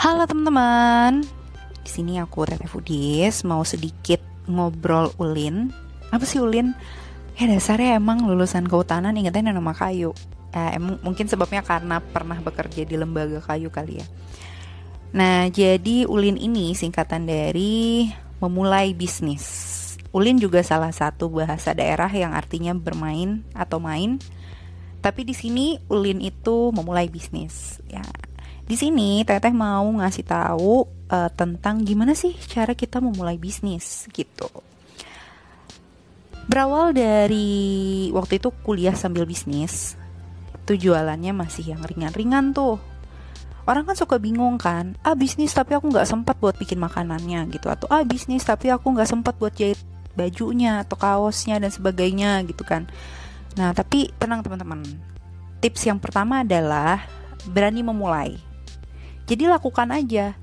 Halo teman-teman. Di sini aku Tete Fudis mau sedikit ngobrol ulin. Apa sih ulin? Ya dasarnya emang lulusan kehutanan ingetnya nama kayu. Eh, mungkin sebabnya karena pernah bekerja di lembaga kayu kali ya. Nah, jadi ulin ini singkatan dari memulai bisnis. Ulin juga salah satu bahasa daerah yang artinya bermain atau main. Tapi di sini ulin itu memulai bisnis. Ya, di sini Teteh mau ngasih tahu uh, tentang gimana sih cara kita memulai bisnis gitu. Berawal dari waktu itu kuliah sambil bisnis, itu jualannya masih yang ringan-ringan tuh. Orang kan suka bingung kan, ah bisnis tapi aku nggak sempat buat bikin makanannya gitu, atau ah bisnis tapi aku nggak sempat buat jahit bajunya atau kaosnya dan sebagainya gitu kan. Nah tapi tenang teman-teman, tips yang pertama adalah berani memulai. Jadi lakukan aja.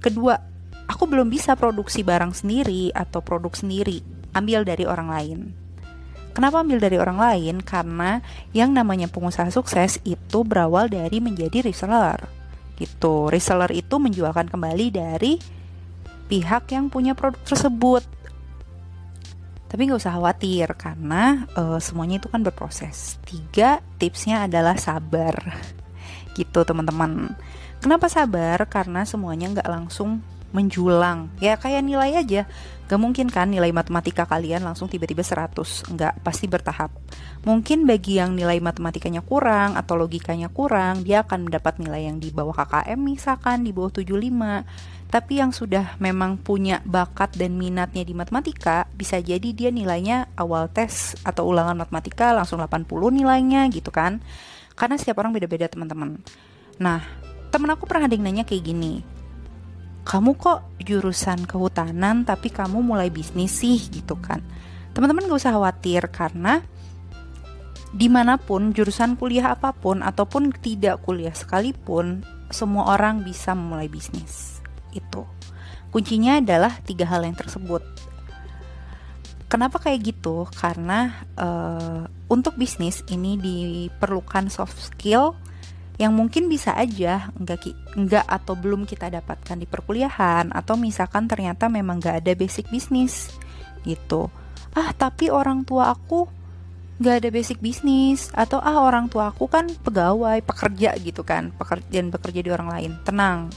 Kedua, aku belum bisa produksi barang sendiri atau produk sendiri, ambil dari orang lain. Kenapa ambil dari orang lain? Karena yang namanya pengusaha sukses itu berawal dari menjadi reseller. Gitu. Reseller itu menjualkan kembali dari pihak yang punya produk tersebut. Tapi nggak usah khawatir karena uh, semuanya itu kan berproses. Tiga tipsnya adalah sabar. Gitu teman-teman. Kenapa sabar? Karena semuanya nggak langsung menjulang. Ya kayak nilai aja. Gak mungkin kan nilai matematika kalian langsung tiba-tiba 100 nggak pasti bertahap. Mungkin bagi yang nilai matematikanya kurang atau logikanya kurang dia akan mendapat nilai yang di bawah KKM misalkan di bawah 75 tapi yang sudah memang punya bakat dan minatnya di matematika bisa jadi dia nilainya awal tes atau ulangan matematika langsung 80 nilainya gitu kan. Karena setiap orang beda-beda teman-teman. Nah temen aku pernah ada yang nanya kayak gini kamu kok jurusan kehutanan tapi kamu mulai bisnis sih? Gitu kan. Teman-teman gak usah khawatir karena di mana pun jurusan kuliah apa pun ataupun tidak kuliah sekalipun semua orang bisa memulai bisnis. Itu. Kuncinya adalah tiga hal yang tersebut. Kenapa kayak gitu? Karena uh, untuk bisnis ini diperlukan soft skill yang mungkin bisa aja enggak enggak atau belum kita dapatkan di perkuliahan atau misalkan ternyata memang nggak ada basic bisnis gitu. Ah tapi orang tua aku nggak ada basic bisnis atau ah orang tua aku kan pegawai pekerja gitu kan pekerjaan bekerja di orang lain. Tenang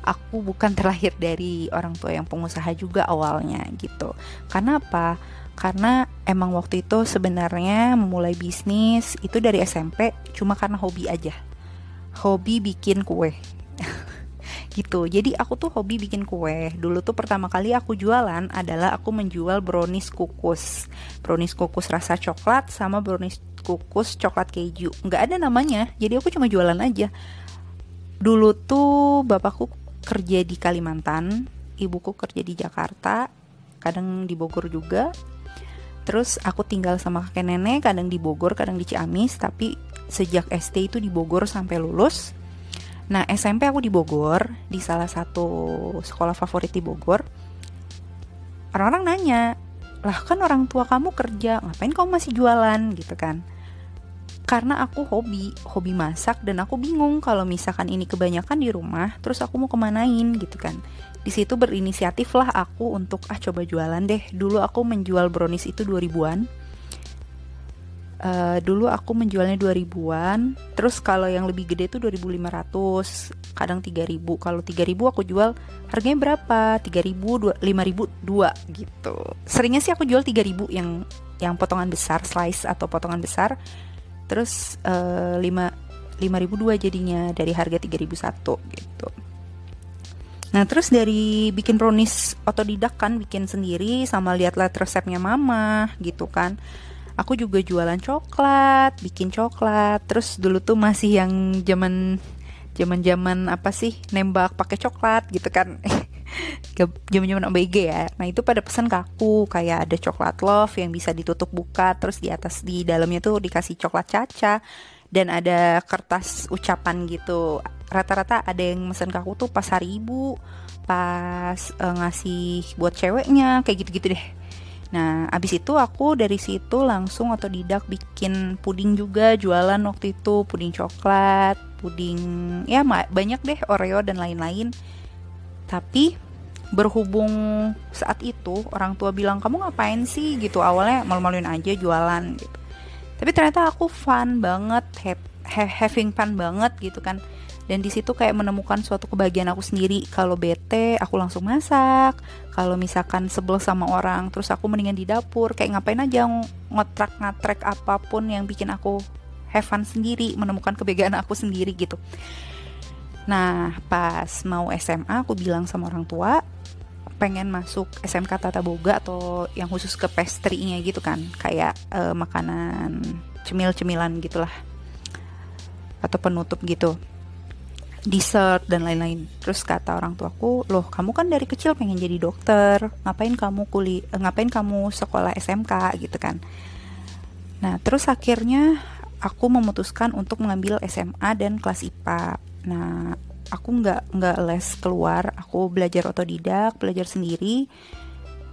aku bukan terlahir dari orang tua yang pengusaha juga awalnya gitu. Karena apa? Karena emang waktu itu sebenarnya memulai bisnis itu dari SMP cuma karena hobi aja hobi bikin kue. Gitu. Jadi aku tuh hobi bikin kue. Dulu tuh pertama kali aku jualan adalah aku menjual brownies kukus. Brownies kukus rasa coklat sama brownies kukus coklat keju. Nggak ada namanya. Jadi aku cuma jualan aja. Dulu tuh bapakku kerja di Kalimantan ibuku kerja di Jakarta kadang di Bogor juga. Terus aku tinggal sama kakek nenek kadang di Bogor kadang di Ciamis tapi sejak SD itu di Bogor sampai lulus. Nah, SMP aku di Bogor, di salah satu sekolah favorit di Bogor. Orang-orang nanya, lah kan orang tua kamu kerja, ngapain kamu masih jualan gitu kan? Karena aku hobi, hobi masak dan aku bingung kalau misalkan ini kebanyakan di rumah, terus aku mau kemanain gitu kan. Di situ berinisiatif lah aku untuk ah coba jualan deh. Dulu aku menjual brownies itu 2000-an uh, dulu aku menjualnya 2000-an terus kalau yang lebih gede tuh 2500 kadang 3000 kalau 3000 aku jual harganya berapa? 3000 5000 dua gitu. Seringnya sih aku jual 3000 yang yang potongan besar slice atau potongan besar. Terus uh, 5 5000 dua jadinya dari harga 3001 gitu. Nah terus dari bikin brownies otodidak kan bikin sendiri sama lihat-lihat resepnya mama gitu kan aku juga jualan coklat bikin coklat. Terus dulu tuh masih yang zaman zaman zaman apa sih nembak pakai coklat gitu kan. Zaman zaman ABG ya. Nah itu pada pesan ke aku kayak ada coklat love yang bisa ditutup buka terus di atas di dalamnya tuh dikasih coklat caca dan ada kertas ucapan gitu. Rata-rata ada yang mesen ke aku tuh pas hari ibu pas uh, ngasih buat ceweknya kayak gitu-gitu deh Nah, abis itu aku dari situ langsung otodidak bikin puding juga, jualan waktu itu, puding coklat, puding ya banyak deh Oreo dan lain-lain. Tapi berhubung saat itu orang tua bilang kamu ngapain sih gitu awalnya malu-maluin aja jualan gitu. Tapi ternyata aku fun banget, having fun banget gitu kan dan di situ kayak menemukan suatu kebahagiaan aku sendiri. Kalau bete aku langsung masak. Kalau misalkan sebel sama orang terus aku mendingan di dapur. Kayak ngapain aja ngotrak ngatrek apa pun yang bikin aku have fun sendiri menemukan kebahagiaan aku sendiri gitu. Nah pas mau SMA aku bilang sama orang tua pengen masuk SMK Tata Boga atau yang khusus ke pastry-nya gitu kan. Kayak uh, makanan cemil-cemilan gitulah. Atau penutup gitu dessert dan lain-lain. Terus kata orang tuaku, loh kamu kan dari kecil pengen jadi dokter, ngapain kamu kuli, eh, ngapain kamu sekolah SMK gitu kan? Nah terus akhirnya aku memutuskan untuk mengambil SMA dan kelas IPA. Nah aku nggak nggak les keluar, aku belajar otodidak, belajar sendiri.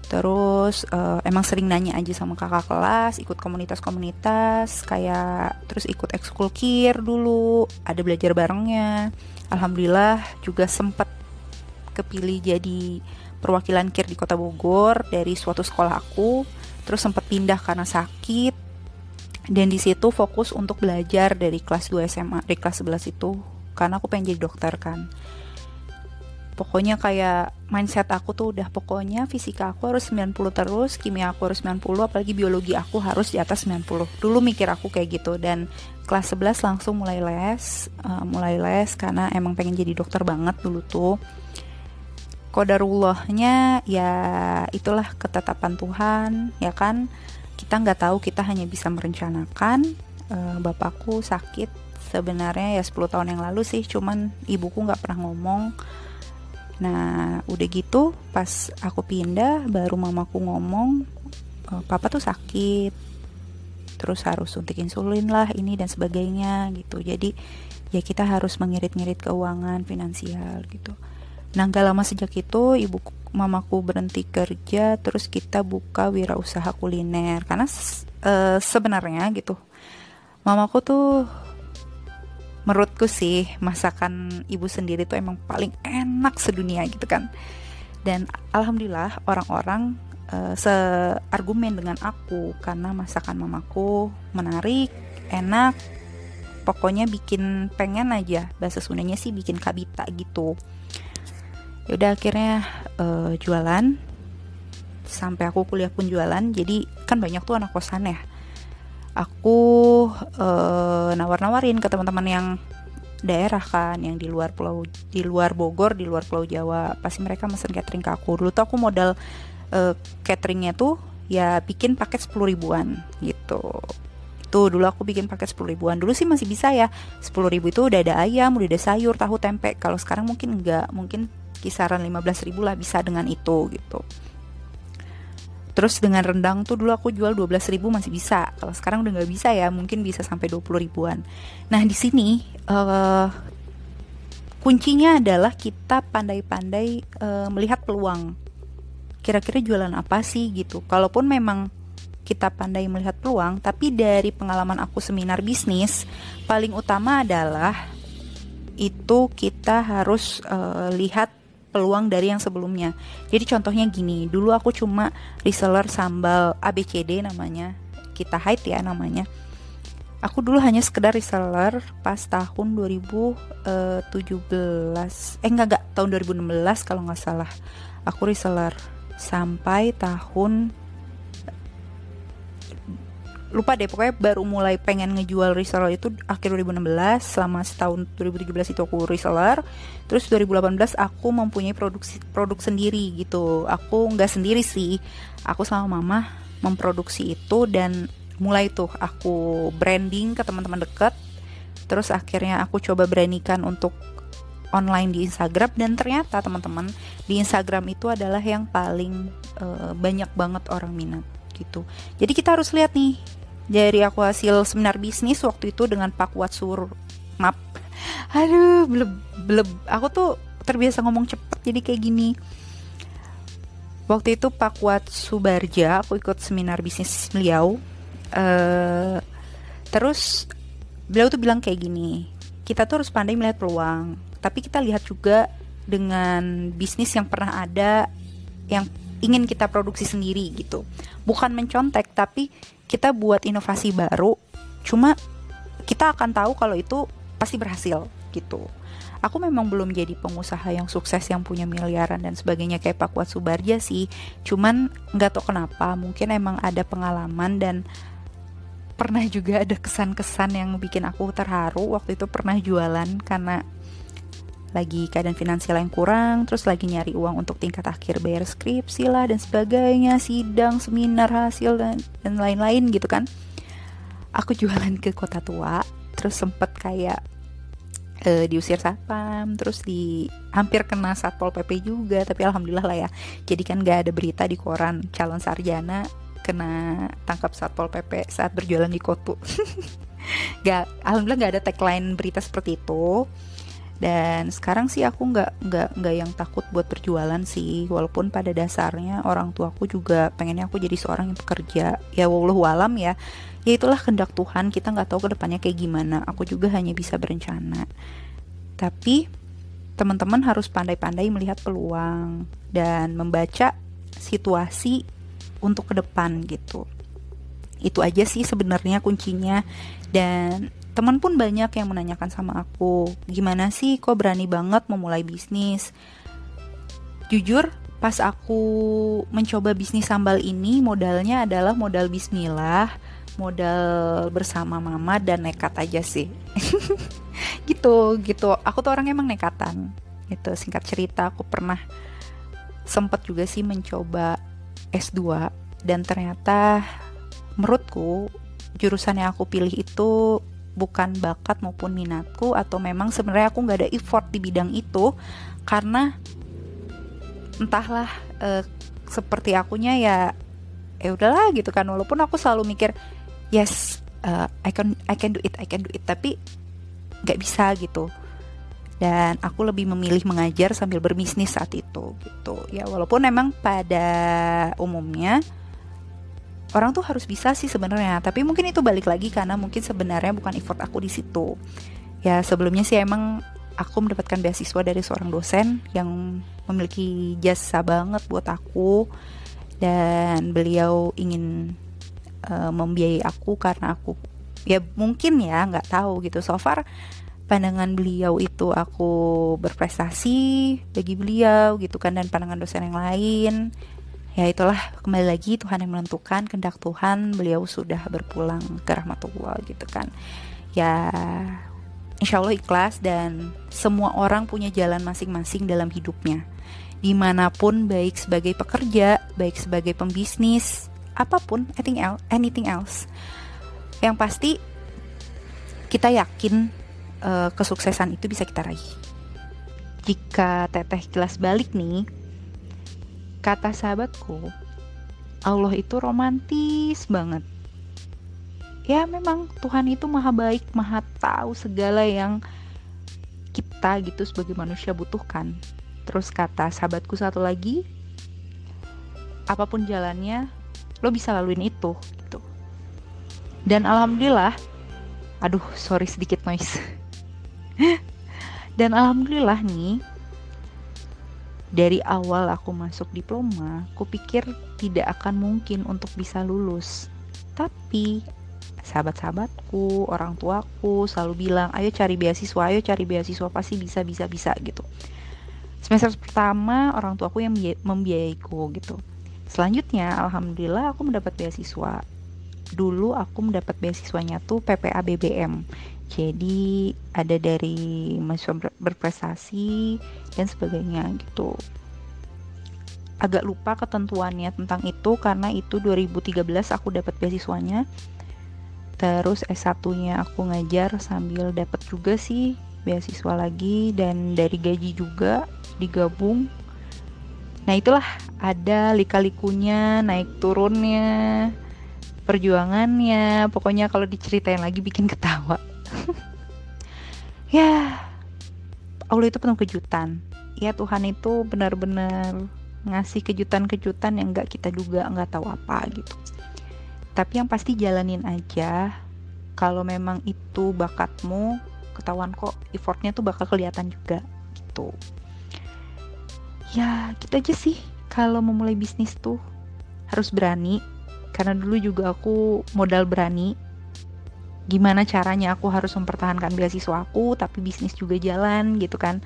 Terus uh, emang sering nanya aja sama kakak kelas, ikut komunitas-komunitas, kayak terus ikut ekskul kir dulu, ada belajar barengnya. Alhamdulillah juga sempat kepilih jadi perwakilan KIR di Kota Bogor dari suatu sekolah aku. Terus sempat pindah karena sakit. Dan di situ fokus untuk belajar dari kelas 2 SMA dari kelas 11 itu. Karena aku pengen jadi dokter kan pokoknya kayak mindset aku tuh udah pokoknya fisika aku harus 90 terus kimia aku harus 90 apalagi biologi aku harus di atas 90 dulu mikir aku kayak gitu dan kelas 11 langsung mulai les uh, mulai les karena emang pengen jadi dokter banget dulu tuh. Kodarullahnya ya itulah ketetapan Tuhan ya kan? Kita nggak tahu kita hanya bisa merencanakan uh, bapakku sakit sebenarnya ya 10 tahun yang lalu sih cuman ibuku nggak pernah ngomong Nah, udah gitu pas aku pindah baru mamaku ngomong e, papa tuh sakit. Terus harus suntik insulin lah ini dan sebagainya gitu. Jadi ya kita harus mengirit-ngirit keuangan finansial gitu. Nah, gak lama sejak itu ibu mamaku berhenti kerja terus kita buka wirausaha kuliner karena e, sebenarnya gitu. Mamaku tuh menurutku sih masakan ibu sendiri tuh emang paling enak sedunia gitu kan. Dan alhamdulillah orang-orang uh, seargumen dengan aku karena masakan mamaku menarik enak pokoknya bikin pengen aja bahasa Sundanya sih bikin kabita gitu. Yaudah akhirnya uh, jualan. Sampai aku kuliah pun jualan jadi kan banyak tuh anak kosan ya aku uh, nawar-nawarin ke teman-teman yang daerah kan yang di luar pulau di luar Bogor di luar pulau Jawa. Pasti mereka mesen catering ke aku. Dulu tuh aku modal uh, cateringnya tuh ya bikin paket 10 ribuan gitu. Itu dulu aku bikin paket 10 ribuan. Dulu sih masih bisa ya 10 ribu itu udah ada ayam udah ada sayur tahu tempe. Kalau sekarang mungkin enggak mungkin kisaran 15 ribu lah bisa dengan itu gitu Terus dengan rendang tuh dulu aku jual 12 ribu masih bisa. Kalau sekarang udah nggak bisa ya, mungkin bisa sampai 20 ribuan. Nah di sini uh, kuncinya adalah kita pandai-pandai uh, melihat peluang. Kira-kira jualan apa sih gitu. Kalaupun memang kita pandai melihat peluang, tapi dari pengalaman aku seminar bisnis, paling utama adalah itu kita harus uh, lihat peluang dari yang sebelumnya. Jadi contohnya gini, dulu aku cuma reseller sambal ABCD namanya, kita hide ya namanya. Aku dulu hanya sekedar reseller pas tahun 2017, eh enggak enggak tahun 2016 kalau nggak salah. Aku reseller sampai tahun lupa deh pokoknya baru mulai pengen ngejual reseller itu akhir 2016 selama setahun 2017 itu aku reseller. Terus 2018 aku mempunyai produksi produk sendiri gitu. Aku nggak sendiri sih aku sama mama memproduksi itu dan mulai tuh aku branding ke teman-teman deket. Terus akhirnya aku coba beranikan untuk online di Instagram dan ternyata teman-teman di Instagram itu adalah yang paling uh, banyak banget orang minat gitu. Jadi kita harus lihat nih dari aku hasil seminar bisnis waktu itu dengan Pak Watsur map aduh belum belum aku tuh terbiasa ngomong cepet jadi kayak gini. Waktu itu Pak Kuat Subarja aku ikut seminar bisnis beliau uh, terus beliau tuh bilang kayak gini kita tuh harus pandai melihat peluang tapi kita lihat juga dengan bisnis yang pernah ada yang ingin kita produksi sendiri gitu. Bukan mencontek tapi kita buat inovasi baru cuma kita akan tahu kalau itu pasti berhasil gitu. Aku memang belum jadi pengusaha yang sukses yang punya miliaran dan sebagainya kayak Pak Kuat Subarja sih. Cuman nggak tahu kenapa mungkin emang ada pengalaman dan pernah juga ada kesan-kesan yang bikin aku terharu. Waktu itu pernah jualan karena lagi keadaan finansial yang kurang, terus lagi nyari uang untuk tingkat akhir bayar skripsi lah dan sebagainya, sidang, seminar, hasil dan dan lain-lain gitu kan. Aku jualan ke kota tua, terus sempet kayak uh, diusir satpam terus di hampir kena satpol pp juga tapi alhamdulillah lah ya. Jadi kan gak ada berita di koran calon sarjana kena tangkap satpol pp saat berjualan di kotu. Gak alhamdulillah gak ada tagline berita seperti itu dan sekarang sih aku nggak nggak nggak yang takut buat berjualan sih. Walaupun pada dasarnya orang tuaku juga pengennya aku jadi seorang yang bekerja ya wallahu alam ya. Ya itulah kehendak Tuhan. Kita nggak tahu ke depannya kayak gimana. Aku juga hanya bisa berencana. Tapi teman-teman harus pandai-pandai melihat peluang dan membaca situasi untuk ke depan gitu. Itu aja sih sebenarnya kuncinya. Dan teman pun banyak yang menanyakan sama aku gimana sih kok berani banget memulai bisnis? Jujur pas aku mencoba bisnis sambal ini modalnya adalah modal bismillah modal bersama mama dan nekat aja sih. Gitu gitu. Aku tuh orang emang nekatan gitu. Singkat cerita aku pernah sempat juga sih mencoba S2 dan ternyata menurutku jurusan yang aku pilih itu bukan bakat maupun minatku atau memang sebenarnya aku nggak ada effort di bidang itu karena entahlah eh, seperti akunya ya ya udahlah gitu kan. Walaupun aku selalu mikir yes uh, I can I can do it I can do it tapi nggak bisa gitu. Dan aku lebih memilih mengajar sambil berbisnis saat itu gitu. Ya walaupun emang pada umumnya orang tuh harus bisa sih sebenarnya. Tapi mungkin itu balik lagi karena mungkin sebenarnya bukan effort aku di situ. Ya sebelumnya sih emang aku mendapatkan beasiswa dari seorang dosen yang memiliki jasa banget buat aku. Dan beliau ingin uh, membiayai aku karena aku ya mungkin ya nggak tahu gitu. So far pandangan beliau itu aku berprestasi bagi beliau gitu kan dan pandangan dosen yang lain ya itulah kembali lagi Tuhan yang menentukan kehendak Tuhan beliau sudah berpulang ke rahmatullah gitu kan ya insya Allah ikhlas dan semua orang punya jalan masing-masing dalam hidupnya di mana pun baik sebagai pekerja baik sebagai pembisnis apa pun anything else, anything else. Yang pasti kita yakin uh, kesuksesan itu bisa kita raih. Jika teteh jelas balik nih, kata sahabatku, Allah itu romantis banget. Ya memang Tuhan itu maha baik, maha tahu segala yang kita gitu sebagai manusia butuhkan. Terus kata sahabatku satu lagi, apa pun jalannya, lo bisa laluin itu gitu dan alhamdulillah aduh sorry sedikit noise dan alhamdulillah nih dari awal aku masuk diploma aku pikir tidak akan mungkin untuk bisa lulus tapi sahabat-sahabatku, orang tuaku selalu bilang, ayo cari beasiswa, ayo cari beasiswa pasti bisa bisa bisa gitu. Semester pertama orang tuaku yang membiayaiku gitu. Selanjutnya, alhamdulillah aku mendapat beasiswa. Dulu aku mendapat beasiswanya tuh PPA BBM. Jadi ada dari mahasiswa berprestasi dan sebagainya gitu. Agak lupa ketentuannya tentang itu karena itu 2013 aku dapat beasiswanya. Terus S1-nya aku ngajar sambil dapat juga sih beasiswa lagi dan dari gaji juga digabung Nah itulah ada lika-likunya, naik turunnya, perjuangannya. Pokoknya kalau diceritain lagi bikin ketawa. ya, Allah itu penuh kejutan. Ya Tuhan itu benar-benar ngasih kejutan-kejutan yang nggak kita duga nggak tahu apa gitu. Tapi yang pasti jalanin aja. Kalau memang itu bakatmu ketahuan kok effortnya tuh bakal kelihatan juga gitu. Ya gitu aja sih. Kalau memulai bisnis tuh harus berani. Karena dulu juga aku modal berani gimana caranya aku harus mempertahankan beasiswa aku tapi bisnis juga jalan gitu kan.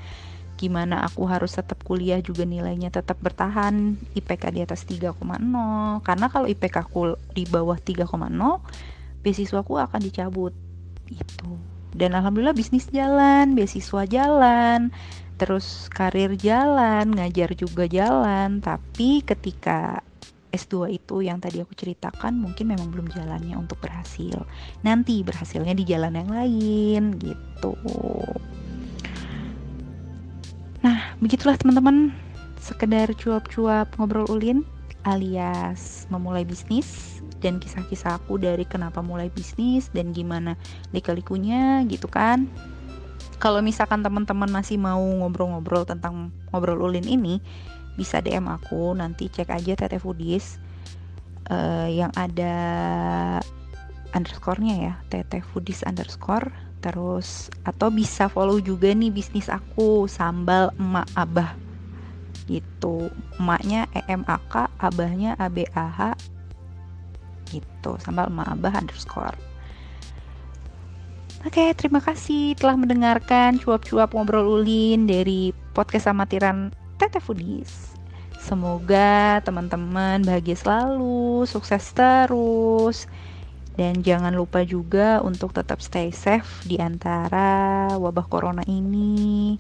Gimana aku harus tetap kuliah juga nilainya tetap bertahan IPK di atas 3,0 karena kalau IPK aku di bawah 3,0 beasiswa aku akan dicabut itu dan alhamdulillah bisnis jalan beasiswa jalan terus karir jalan ngajar juga jalan. Tapi ketika S2 itu yang tadi aku ceritakan mungkin memang belum jalannya untuk berhasil. Nanti berhasilnya di jalan yang lain gitu. Nah, begitulah teman-teman, sekedar cuap-cuap ngobrol ulin alias memulai bisnis dan kisah-kisah aku dari kenapa mulai bisnis dan gimana lika-likunya gitu kan. Kalau misalkan teman-teman masih mau ngobrol-ngobrol tentang ngobrol ulin ini, bisa DM aku nanti cek aja Tete Foodies uh, yang ada underscore-nya ya, Tete Foodies underscore terus atau bisa follow juga nih bisnis aku sambal emak abah gitu. Emaknya EMAK abahnya ABAH gitu. Sambal emak abah underscore. Oke, terima kasih telah mendengarkan cuap-cuap ngobrol ulin dari podcast amatiran Tete Foodies. Semoga teman-teman bahagia selalu, sukses terus dan jangan lupa juga untuk tetap stay safe di antara wabah corona ini,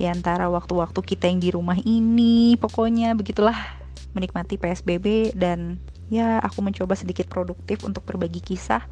di antara waktu-waktu kita yang di rumah ini. Pokoknya begitulah menikmati PSBB dan ya aku mencoba sedikit produktif untuk berbagi kisah